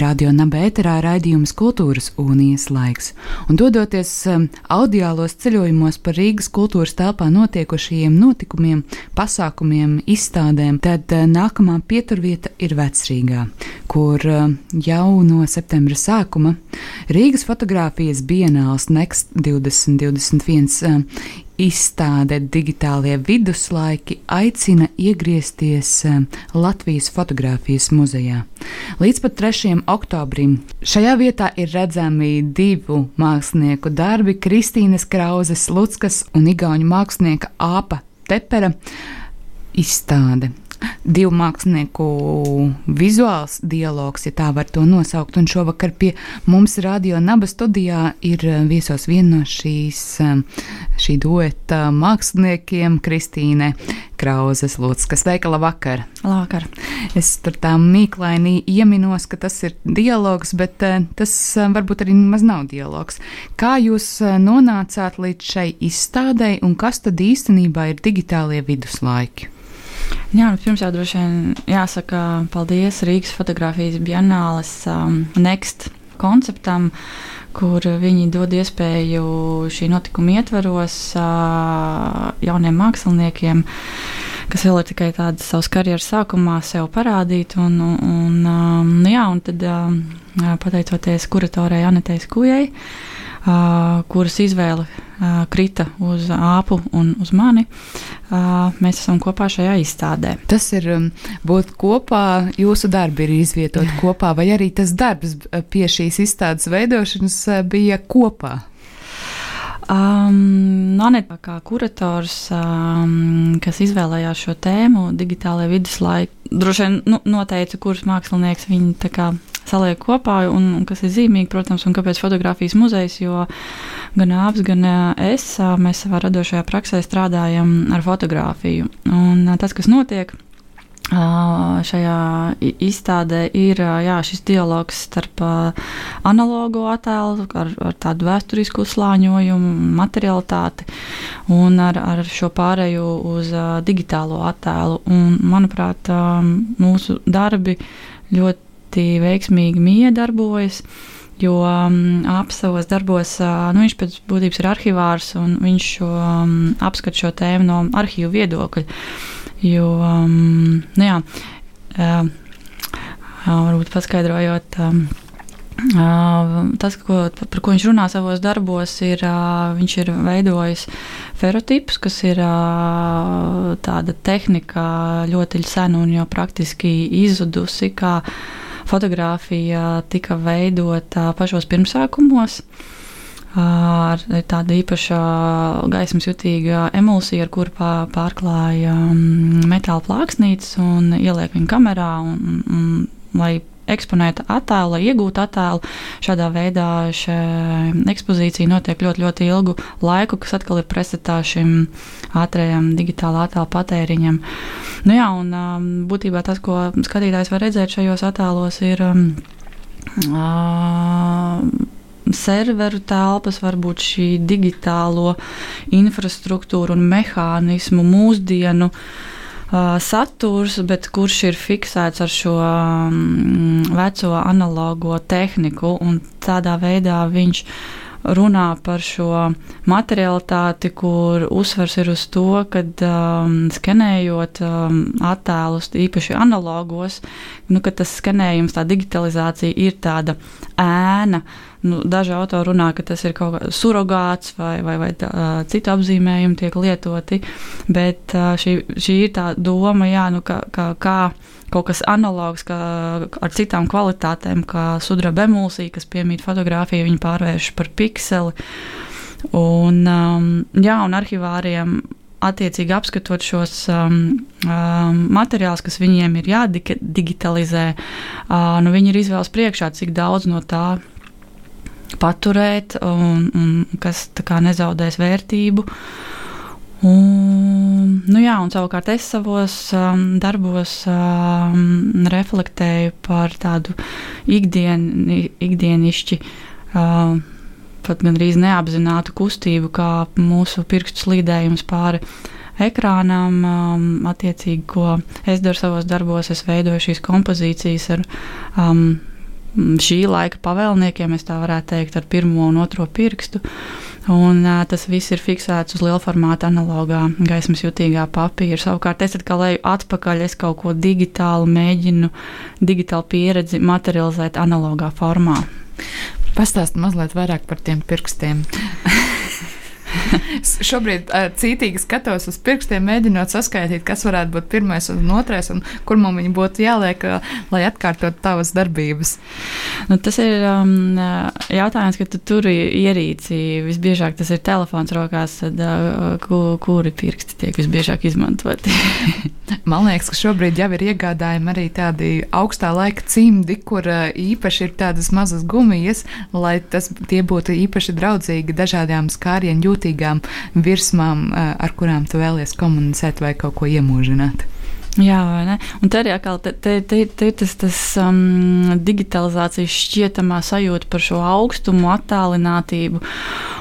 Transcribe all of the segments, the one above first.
Radio Naba ēterā raidījums Kultūras unijas laiks, un dodoties um, audiālos ceļojumos par Rīgas kultūras telpā notiekušajiem notikumiem, pasākumiem, izstādēm, tad uh, nākamā pieturvieta ir Vecrīgā, kur uh, jau no septembra sākuma Rīgas fotografijas bienāls Next 2021 uh, izstāde Digitālie viduslaiki aicina iegriezties eh, Latvijas fotografijas muzejā. Līdz pat 3. oktobrim šajā vietā ir redzami divu mākslinieku darbi - Kristīnas Krauzes, Luckas un Igauņu mākslinieka Āpa Tepera izstāde divu mākslinieku vizuāls dialogs, ja tā var to nosaukt. Un šovakar pie mums radio Naba studijā ir eh, viesos viena no šīs, eh, šī dueta māksliniekiem Kristīne Krauzes Lūdzu, kas veikala vakar. Labvakar. Es tur tā mīklaini ieminos, ka tas ir dialogs, bet uh, tas varbūt arī maz nav dialogs. Kā jūs nonācāt līdz šai izstādei un kas tad īstenībā ir digitālie viduslaiki? Jā, nu, pirms jau droši vien jāsaka paldies Rīgas fotografijas bienāles um, Next konceptam, kur viņi dod iespēju šī notikuma ietveros uh, jauniem māksliniekiem, kas vēl ir tikai tādas savas karjeras sākumā, sev parādīt. Un, un, um, jā, un tad um, pateicoties kuratorai Anetei Skujai kuras izvēle krita uz āpu un uz mani. Mēs esam kopā šajā izstādē. Tas ir um, būt kopā, jūsu darbi ir izvietoti kopā, vai arī tas darbs pie šīs izstādes veidošanas bija kopā? Um, Anita, kā kurators, um, kas izvēlējās šo tēmu, digitālajā viduslaikā, droši vien nu, noteica, kurš mākslinieks viņi saliek kopā, un, un kas ir zīmīgi, protams, un kāpēc fotografijas muzejs, jo gan Āps, gan es, mēs savā radošajā praksē strādājam ar fotografiju. Un tas, kas notiek, Šajā izstādē ir jā, šis dialogs starp analogo attēlu, ar, ar tādu vēsturisku slāņojumu, materialitāti un ar, ar šo pārēju uz digitālo attēlu. Un, manuprāt, mūsu darbi ļoti veiksmīgi miedarbojas. Jo um, apsavos darbos, uh, nu, viņš pēc būtības ir arhivārs un viņš um, apskata šo tēmu no arhīvu viedokļa. Jo, um, nu jā, uh, varbūt paskaidrojot. Um, tas, ko, par ko viņš runā savos darbos, ir viņš ir veidojis ferotipus, kas ir tāda tehnika ļoti sena un jau praktiski izzudusi, kā fotografija tika veidota pašos pirmsākumos. Ar tādu īpašu gaismas jutīgu emulsiju, ar kuru pārklāja um, metāla plāksnītes un ieliek viņu kamerā. Un, un, lai eksponētu attēlu, lai iegūtu attēlu. Šādā veidā šī ekspozīcija notiek ļoti, ļoti ilgu laiku, kas atkal ir pretstatā šim ātrajam digitālā attēlu patēriņam. Nu jā, un um, būtībā tas, ko skatītājs var redzēt šajos attēlos, ir. Um, uh, serveru telpas, varbūt šī digitālo infrastruktūru un mehānismu mūsdienu. Uh, saturs, bet kurš ir fiksēts ar šo um, veco analogo tehniku, tādā veidā viņš runā par šo materialitāti, kur uzsvers ir uz to, ka um, skenējot um, attēlus, īpaši analogos, nu, tas skenējums, tā digitalizācija ir tāda ēna. Nu, daži autori runā, ka tas ir kaut kāds surrogāts vai, vai, vai tā, citu apzīmējumu tiek lietoti, bet šī, šī ir tā doma, jā, nu, ka, ka, kā kaut kas analogs kā ar citām kvalitātēm, kā sudraba emulsija, kas piemīt fotografiju, viņi pārvērš par pikseli. Un, um, jā, un arhivāriem attiecīgi apskatot šos um, um, materiālus, kas viņiem ir jādigitalizē, uh, nu, viņi ir izvēles priekšā, cik daudz no tā paturēt, un, un kas nezaudēs vērtību. Un, nu jā, un savukārt es savos um, darbos um, reflektēju par tādu ikdieni, ikdienišķi, um, pat gandrīz neapzinātu kustību, kā mūsu pirkstu slīdējums pāri ekrānam, um, attiecīgi, ko es daru savos darbos. Es veidoju šīs kompozīcijas ar um, šī laika pavēlniekiem, es tā varētu teikt, ar pirmo un otro pirkstu. Un, uh, tas viss ir fiksēts uz liela formāta, analogā, gaismas jutīgā papīra. Savukārt, es kā leju atpakaļ, es kaut ko digitālu mēģinu, digitālu pieredzi materializēt analogā formā. Pastāst mazliet vairāk par tiem pirkstiem. Šobrīd uh, cītīgi skatos uz pirkstiem, mēģinot saskaitīt, kas varētu būt pirmais un otrais, un kur man viņi būtu jāliek, uh, lai atkārtot tavas darbības. Nu, tas ir um, jautājums, ka tu tur ierīci. Visbiežāk tas ir telefons rokās, tad uh, ku, kuri pirksti tiek visbiežāk izmantoti. man liekas, ka šobrīd jau ir iegādājumi arī tādi augstā laika cimdi, kur uh, īpaši ir tādas mazas gumijas, lai tas tie būtu īpaši draudzīgi dažādām skārienu jūtībām jūtīgām virsmām, eh, ar kurām tu vēlies komunicēt vai kaut ko iemūžināt. Jā, vai ne? Un arī atkal te, te, te, te ir tas, tas um, digitalizācijas šķietamā sajūta par šo augstumu, attālinātību.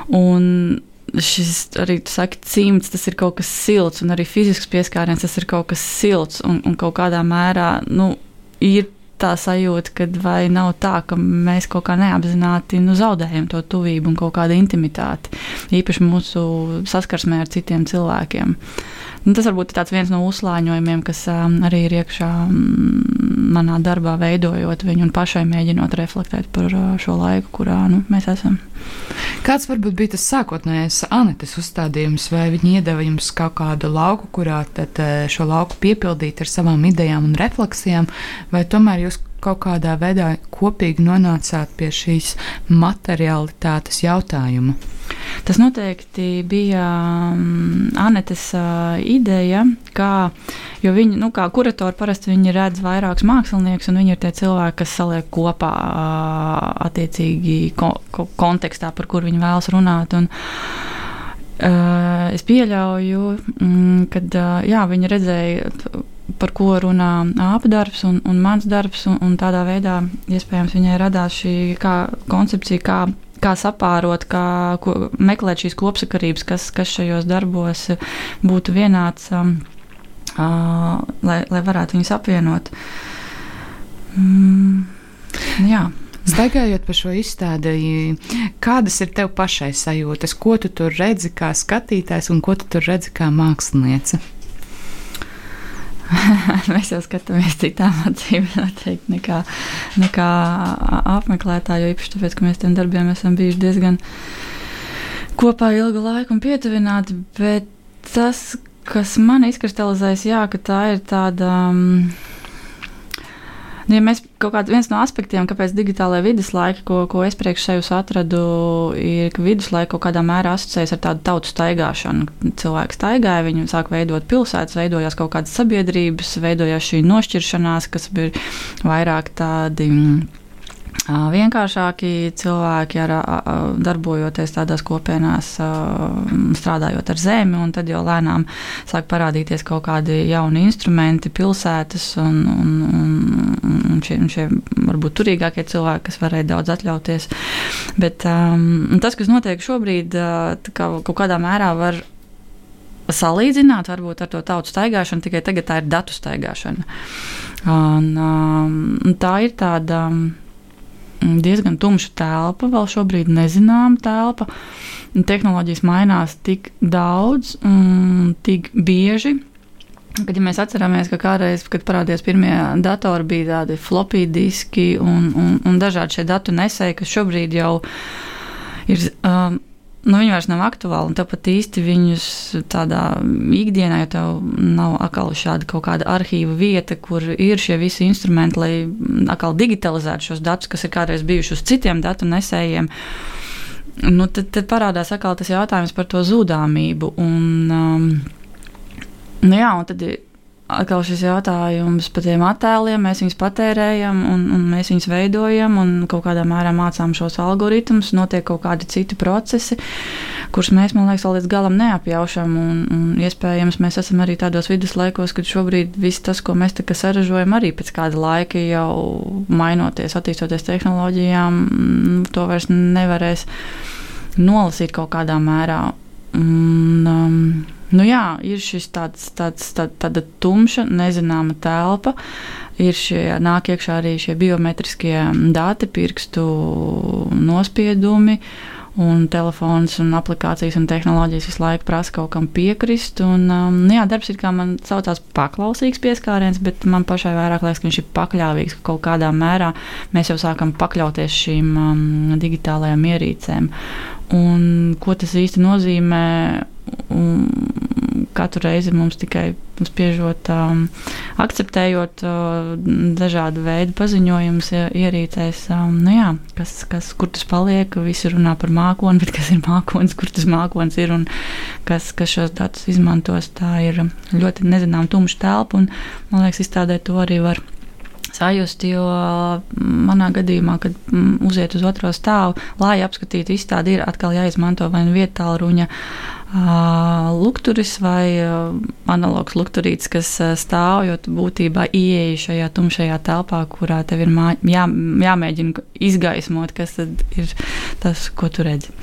Un šis arī saka, cimds, tas ir kaut kas silts, un arī fizisks pieskāriens, tas ir kaut kas silts un, un kaut kādā mērā nu, ir tā sajūta, ka vai nav tā, ka mēs kaut kā neapzināti nu, zaudējam to tuvību un kaut kādu intimitāti, īpaši mūsu saskarsmē ar citiem cilvēkiem. Nu, tas varbūt ir viens no uzslāņojumiem, kas um, arī ir iekšā um, manā darbā, veidojot viņu un pašai mēģinot reflektēt par uh, šo laiku, kurā nu, mēs esam. Kāds varbūt bija tas sākotnējais Anitas uzstādījums, vai viņi iedeva jums kaut kādu lauku, kurā tad uh, šo lauku piepildīt ar savām idejām un refleksijām, vai tomēr jūs kaut kādā veidā kopīgi nonācāt pie šīs materialitātes jautājuma? Tas noteikti bija um, Anetes ideja, kā, jo viņi, nu, kā kuratori parasti viņi redz vairākus māksliniekus, un viņi ir tie cilvēki, kas saliek kopā attiecīgi ko, ko, kontekstā, par kur viņi vēlas runāt. Un, uh, es pieļauju, mm, ka uh, viņi redzēja par ko runā apdarbs un, un mans darbs, un, un tādā veidā iespējams viņai radās šī kā koncepcija, kā, kā sapārot, kā ko, meklēt šīs kopsakarības, kas, kas šajos darbos būtu vienāds, um, uh, lai, lai varētu viņus apvienot. Mm, jā. Staigājot pa šo izstādi, kādas ir tev pašai sajūtas, ko tu tur redzi kā skatītājs un ko tu tur redzi kā māksliniece? mēs jau skatāmies citām acīm, noteikti, nekā, nekā apmeklētāji. Jo īpaši tāpēc, ka mēs tiem darbiem esam bijuši diezgan kopā ilgu laiku un pietuvināti. Bet tas, kas man izkristalizējas, jā, ka tā ir tāda. Um, ja mēs kaut kādā viens no aspektiem, kāpēc digitālajā viduslaika, ko, ko es priekš sevis atradu, ir, ka viduslaika kaut kādā mērā asociējas ar tādu tautu staigāšanu. Cilvēki staigāja, viņi sāk veidot pilsētas, veidojās kaut kādas sabiedrības, veidojās šī nošķiršanās, kas bija vairāk tādi vienkāršāki cilvēki, ar, darbojoties tādās kopienās, strādājot ar zemi, un tad jau lēnām sāk parādīties kaut kādi jauni instrumenti, pilsētas, un, un, un, un šie, šie varbūt turīgākie cilvēki, kas varēja daudz atļauties. Bet um, tas, kas notiek šobrīd, kā, kaut kādā mērā var salīdzināt varbūt ar to tautu staigāšanu, tikai tagad tā ir datu staigāšana. Un, um, tā ir tāda. Um, diezgan tumša telpa, vēl šobrīd nezināma telpa. Tehnoloģijas mainās tik daudz un tik bieži. Kad ja mēs atceramies, ka kādreiz, kad parādījās pirmie datori, bija tādi floppy diski un, un, un dažādi šie datu nesēji, kas šobrīd jau ir um, nu, viņi vairs nav aktuāli. Tāpat īsti viņus tādā ikdienā, jo tev nav atkal šāda kaut kāda arhīva vieta, kur ir šie visi instrumenti, lai atkal digitalizētu šos datus, kas ir kādreiz bijuši uz citiem datu nesējiem. Nu, tad, tad parādās atkal tas jautājums par to zudāmību. Un, um, nu jā, un tad atkal šis jautājums par tiem attēliem. Mēs viņus patērējam, un, un mēs viņus veidojam, un kaut kādā mērā mācām šos algoritmus. Notiek kaut kādi citi procesi, kurus mēs, man liekas, līdz galam neapjaušam. Un, un iespējams, mēs esam arī tādos viduslaikos, kad šobrīd viss tas, ko mēs saražojam, arī pēc kāda laika jau mainoties, attīstoties tehnoloģijām, to vairs nevarēs nolasīt kaut kādā mērā. Un, um, Nu jā, ir šis tāds, tāds, tā, tāda tumša, nezināma telpa. ir šie, nāk iekšā arī šie biometriskie dati, pirkstu nospiedumi. Un telefons, un aplikācijas un tehnoloģijas visu laiku prasa kaut kam piekrist. Un, um, nu jā, darbs ir kā man saucās paklausīgs pieskāriens, bet man pašai vairāk liekas, ka viņš ir pakļāvīgs, ka kaut kādā mērā mēs jau sākam pakļauties šīm um, digitālajām ierīcēm. Un, ko tas īsti nozīmē? Un katru reizi mums tikai spiežot, um, akceptējot uh, dažādu veidu paziņojumus ierīcēs, um, nu jā, kas, kas, kur tas paliek. Visi runā par mākoni, bet kas ir mākonis, kur tas mākonis ir un kas, kas šos datus izmantos. Tā ir ļoti nezināma tumša telpa, un man liekas, izstādē to arī var sajust, jo manā gadījumā, kad mm, uziet uz otro stāvu, lai apskatītu izstādi, ir atkal jāizmanto vai nu vietāla ruņa. Lukturis vai analogs lukturītis, kas stāv, jo būtībā ieeja šajā tumšajā telpā, kurā tev ir jā, jāmēģina izgaismot, kas ir tas, ko tu redzi.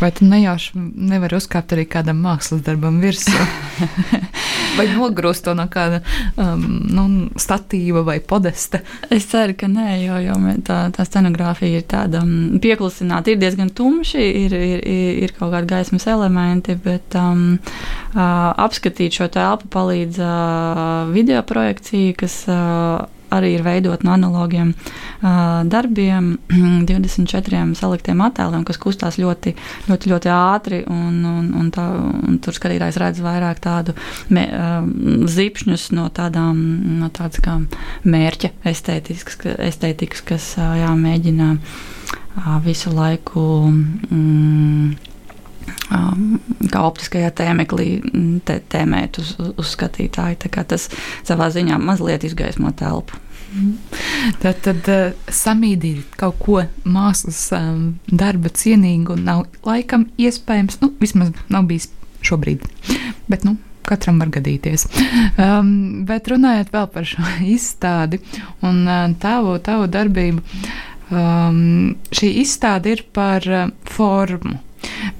Vai tu nejauši nevari uzkāpt arī kādam mākslas darbam virsū? vai nogrūst to no kāda um, nu, statīva vai podesta? Es ceru, ka nē, jo, jo tā, tā scenogrāfija ir tāda um, pieklusināta, ir diezgan tumši, ir, ir, ir kaut kādi gaismas elementi. Bet bet um, uh, apskatīt šo telpu palīdz uh, video projekcija, kas uh, arī ir veidot no analogiem uh, darbiem, 24 saliktiem attēliem, kas kustās ļoti, ļoti, ļoti ātri. Un, un, un tā, un tur skatītājs redz vairāk tādu me, uh, zipšņus no tādām no tādas kā mērķa estētikas, estētikas kas uh, jā, mēģina uh, visu laiku. Mm, um, kā optiskajā tēmeklī mm, te, tēmēt uz, uz skatītāju. Tas savā ziņā mazliet izgaismo telpu. Mhm. Tad, tad uh, samīdīt kaut ko mākslas um, darba cienīgu nav laikam iespējams, nu, vismaz nav bijis šobrīd. Bet, nu, katram var gadīties. Um, bet runājot vēl par šo izstādi un uh, tavu, tavu darbību, um, šī izstāde ir par uh, formu.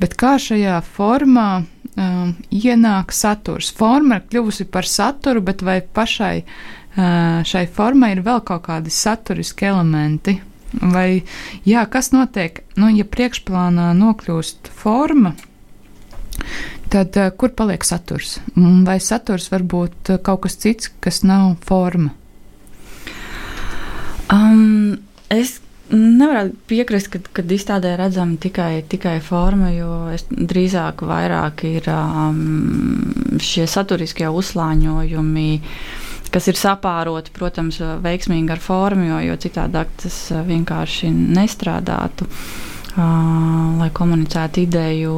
Bet kā šajā formā um, ienāk saturs? Forma ir kļuvusi par saturu, bet vai pašai uh, šai formai ir vēl kaut kādi saturiski elementi? Vai jā, kas notiek, nu, ja priekšplānā nokļūst forma? Tad uh, kur paliek saturs? Vai saturs var būt uh, kaut kas cits, kas nav forma? Um, es Nevarētu piekrist, ka, kad izstādē redzama tikai, tikai forma, jo drīzāk vairāk ir um, šie saturiskie uzslāņojumi, kas ir sapāroti, protams, veiksmīgi ar formu, jo, jo citādi tas vienkārši nestrādātu, uh, lai komunicētu ideju,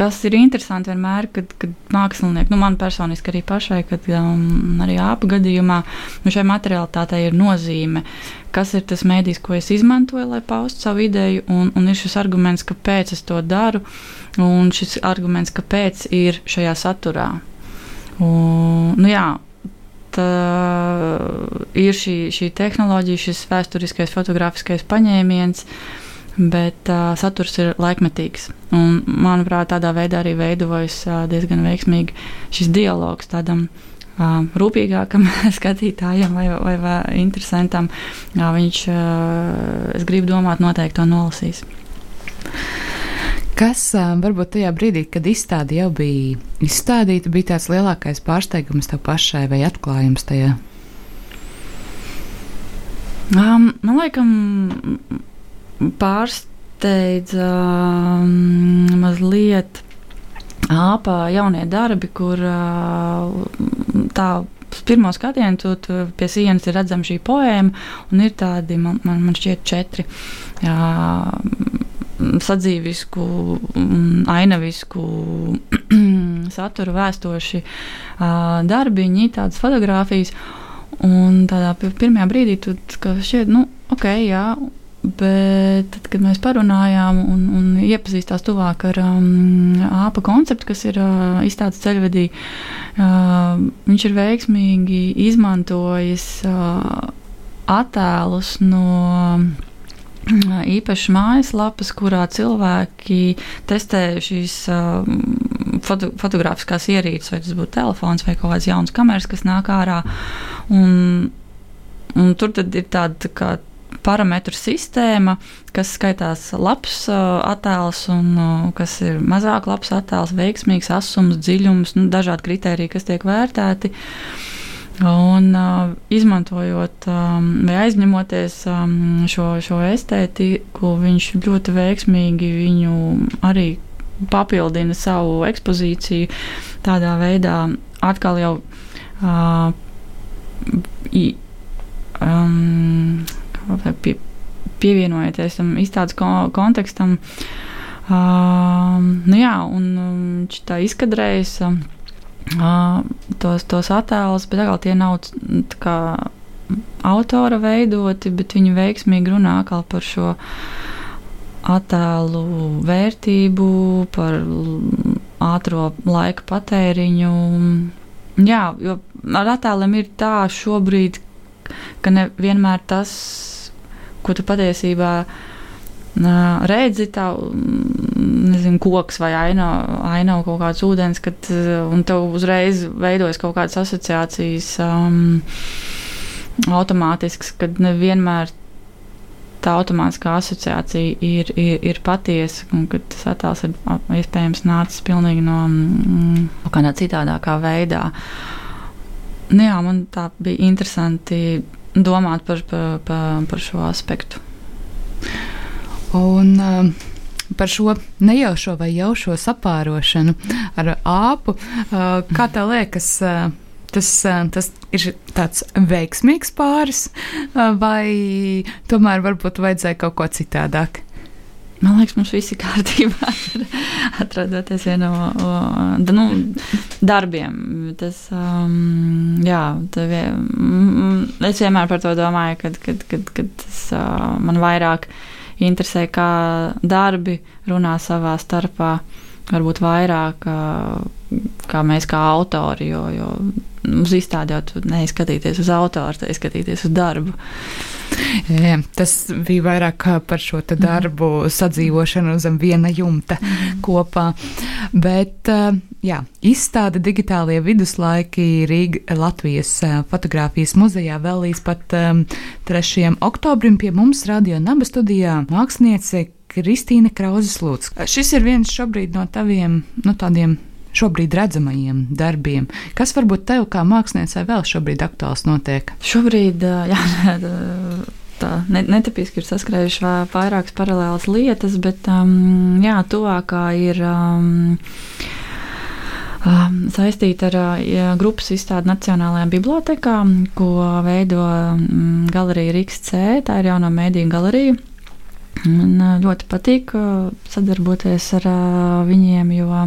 kas ir interesanti vienmēr, kad, kad mākslinieki, nu man personiski arī pašai, kad um, arī āpa gadījumā, nu šai materialitātei ir nozīme, kas ir tas mēdījis, ko es izmantoju, lai paustu savu ideju, un, un ir šis arguments, kāpēc es to daru, un šis arguments, kāpēc ir šajā saturā. Un, nu jā, tā ir šī, šī tehnoloģija, šis vēsturiskais fotografiskais paņēmiens. Uh, bet uh, saturs ir laikmetīgs. Un, manuprāt, tādā veidā arī veidojas uh, diezgan veiksmīgi šis dialogs tādam uh, rūpīgākam skatītājam vai, vai, vai interesantam. Uh, viņš, uh, es gribu domāt, noteikti to nolasīs. Kas varbūt tajā brīdī, kad izstāde jau bija izstādīta, bija tāds lielākais pārsteigums tev pašai vai atklājums tajā? Um, man liekas, pārsteidza um, mazliet āpā jaunie darbi, kur uh, tā uz pirmo skatienu tu, tu pie sienas ir redzama šī poēma, un ir tādi, man, man, man šķiet, četri. Jā, sadzīvisku, ainavisku saturu vēstoši darbiņi, tādas fotogrāfijas. Un tādā pirmajā brīdī tu šķiet, nu, ok, jā, Bet tad, kad mēs parunājām un, un iepazīstās tuvāk ar um, APA konceptu, kas ir uh, izstādes ceļvedī, uh, viņš ir veiksmīgi izmantojis uh, attēlus no uh, īpašas mājaslapas, kurā cilvēki testē šīs uh, foto, fotografiskās ierīces, vai tas būtu telefons vai kaut kāds jauns kameras, kas nāk ārā. Un, un tur ir tāda tā kā parametru sistēma, kas skaitās labs uh, attēls un uh, kas ir mazāk labs attēls, veiksmīgs asums, dziļums, nu, dažādi kriteriji, kas tiek vērtēti. Un, uh, izmantojot um, vai aizņemoties um, šo, šo estētiku, viņš ļoti veiksmīgi viņu arī papildina savu ekspozīciju. Tādā veidā atkal jau uh, i, um, pie, pievienojoties tam izstādes kontekstam. Uh, nu jā, un viņš tā izkadrējas uh, tos, tos attēlus, bet atkal tie nav kā autora veidoti, bet viņi veiksmīgi runā par šo attēlu vērtību, par ātro laika patēriņu. Jā, jo ar attēliem ir tā šobrīd, ka nevienmēr tas ko tu patiesībā redzi, tā nezinu, koks vai ainava, ainava kaut kāds ūdens, kad, un tev uzreiz veidojas kaut kādas asociācijas um, automātisks, kad nevienmēr tā automātiskā asociācija ir, ir, ir patiesa, un ka tas attēls ir iespējams nācis pilnīgi no mm, kaut kādā citādākā veidā. Nu, jā, man tā bija interesanti domāt par, par, par, par šo aspektu. Un, uh, par šo nejaušo vai jaušo sapārošanu ar āpu. Uh, kā tev liekas, uh, tas, uh, tas ir tāds veiksmīgs pāris, vai tomēr varbūt vajadzēja kaut ko citādāk? Man liekas, mums viss ir kārtībā. Atrodoties vienā no nu, darbiem. Tas, um, jā, vien, es vienmēr par to domāju, kad, kad, kad, kad tas uh, man vairāk interesē, kā darbi runā savā starpā. Varbūt vairāk uh, kā mēs kā autori, jo, jo uz izstādi jau neizskatīties uz autoru, te izskatīties uz darbu. Jā, tas bija vairāk par šo darbu mm. sadzīvošanu zem viena jumta mm. kopā. Bet jā, izstāde digitālie viduslaiki Rīga Latvijas fotografijas muzejā vēl līdz pat 3. oktobrim pie mums radio naba studijā māksliniece Kristīna Krauzes Lūdz. Šis ir viens šobrīd no taviem, nu, tādiem šobrīd redzamajiem darbiem. Kas varbūt tev kā māksliniecei vēl šobrīd aktuāls notiek? Šobrīd, jā, tā netipiski ir saskrējuši vairākas paralēlas lietas, bet um, jā, tuvākā ir. Um, Um, saistīta ar uh, grupas izstādi Nacionālajā bibliotekā, ko veido um, galerija Rīgas C. Tā ir jaunā mēdīņa galerija. Man uh, ļoti patīk uh, sadarboties ar uh, viņiem, jo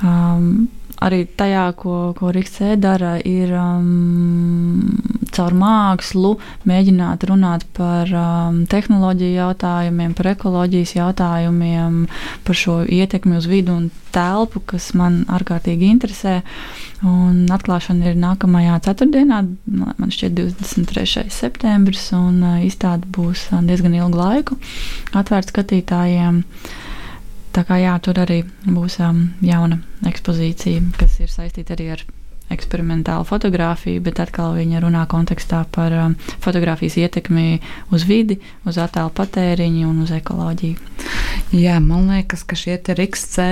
Um, arī tajā, ko, ko Rīgas dara, ir um, caur mākslu mēģināt runāt par um, tehnoloģiju jautājumiem, par ekoloģijas jautājumiem, par šo ietekmi uz vidu un telpu, kas man ārkārtīgi interesē. Un atklāšana ir nākamajā ceturtdienā, man šķiet, 23. septembris, un uh, izstāde būs diezgan ilgu laiku atvērta skatītājiem. Uh, Tā kā jā, tur arī būs um, jauna ekspozīcija, kas ir saistīta arī ar eksperimentālu fotografiju, bet atkal viņa runā kontekstā par um, fotografijas ietekmi uz vidi, uz attēlu patēriņu un uz ekoloģiju. Jā, man liekas, ka šie RXC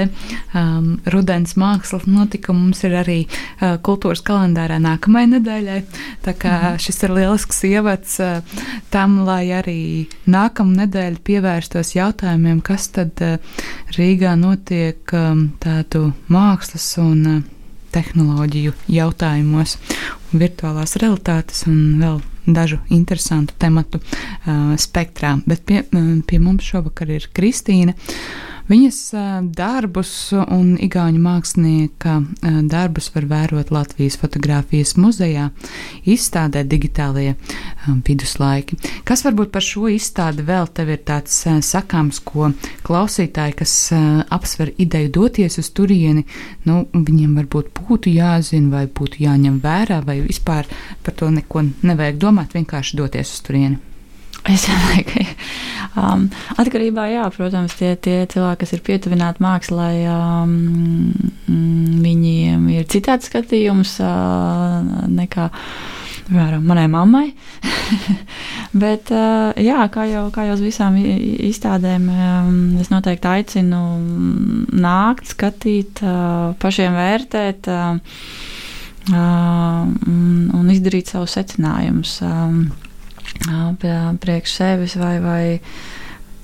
um, rudens mākslas notikumi mums ir arī uh, kultūras kalendārā nākamajai nedēļai. Tā kā mm. šis ir lielisks ievads uh, tam, lai arī nākamā nedēļa pievērstos jautājumiem, kas tad uh, Rīgā notiek um, tādu mākslas un uh, tehnoloģiju jautājumos, virtuālās realitātes un vēl dažu interesantu tematu uh, spektrā. Bet pie, pie mums šovakar ir Kristīna. Viņas darbus un igauņu mākslinieka darbus var vērot Latvijas fotografijas muzejā, izstādē digitālie viduslaiki. Kas varbūt par šo izstādi vēl tev ir tāds sakāms, ko klausītāji, kas apsver ideju doties uz turieni, nu, viņiem varbūt būtu jāzina vai būtu jāņem vērā, vai vispār par to neko nevajag domāt, vienkārši doties uz turieni. Es domāju, ka Um, atkarībā, jā, protams, tie, tie cilvēki, kas ir pietuvināti mākslai, um, viņiem ir citāds skatījums uh, nekā piemēram, manai mammai. Bet, jā, kā jau, kā jau uz visām izstādēm, es noteikti aicinu nākt, skatīt, pašiem vērtēt un izdarīt savus secinājumus priekš sevis vai, vai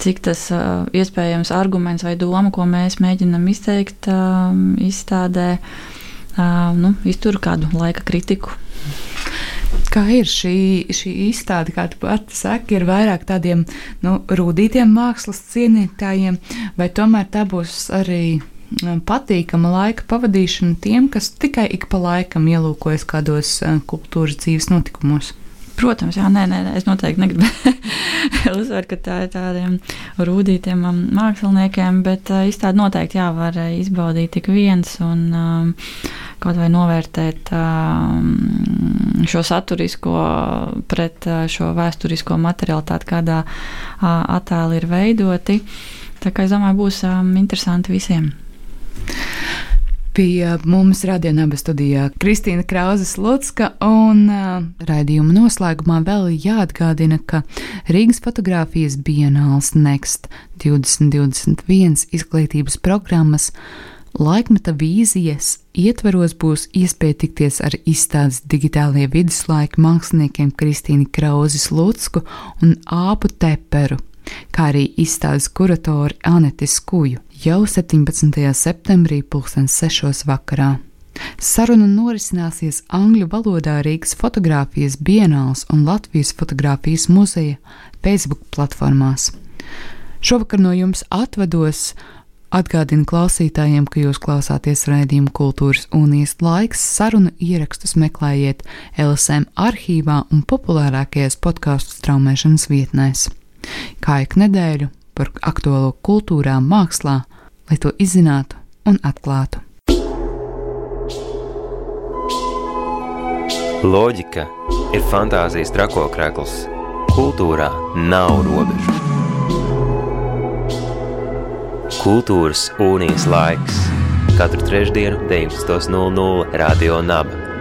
cik tas uh, iespējams arguments vai doma, ko mēs mēģinam izteikt uh, izstādē, uh, nu, iztur kādu laika kritiku. Kā ir šī, šī izstāde, kā tu pati saki, ir vairāk tādiem nu, rūtītiem mākslas cienītājiem, vai tomēr tā būs arī patīkama laika pavadīšana tiem, kas tikai ik pa laikam ielūkojas kādos kultūras dzīves notikumos? Protams, jā, nē, nē, es noteikti negribu uzsvērt, ka tā ir tādiem rūtītiem um, māksliniekiem, bet uh, izstādi noteikti jā, var uh, izbaudīt tik viens un um, kaut vai novērtēt um, šo saturisko pret uh, šo vēsturisko materialitāti, kādā uh, attēli ir veidoti. Tā kā es domāju, būs um, interesanti visiem. Pie mums radionāba studijā Kristīna Krauzes Lutska un uh, raidījuma noslēgumā vēl jāatgādina, ka Rīgas fotografijas bienāls Next 2021 izglītības programmas laikmeta vīzijas ietveros būs iespēja tikties ar izstādes digitālie viduslaika māksliniekiem Kristīnu Krauzes Lutsku un Āpu Teperu kā arī izstādes kuratori Aneti Skuju jau 17. septembrī 2006. vakarā. Saruna norisināsies angļu valodā Rīgas fotografijas bienāls un Latvijas fotografijas muzeja Facebook platformās. Šovakar no jums atvados, atgādinu klausītājiem, ka jūs klausāties raidījuma kultūras unijas laiks. Sarunu ierakstus meklējiet LSM arhīvā un populārākajās podkāstu straumēšanas vietnēs kā ik nedēļu par aktuālo kultūrā, mākslā, lai to izzinātu un atklātu. Loģika ir fantāzijas trakokrekls. Kultūrā nav robežu. Kultūras unijas laiks katru trešdienu, 19.00 Radio Naba.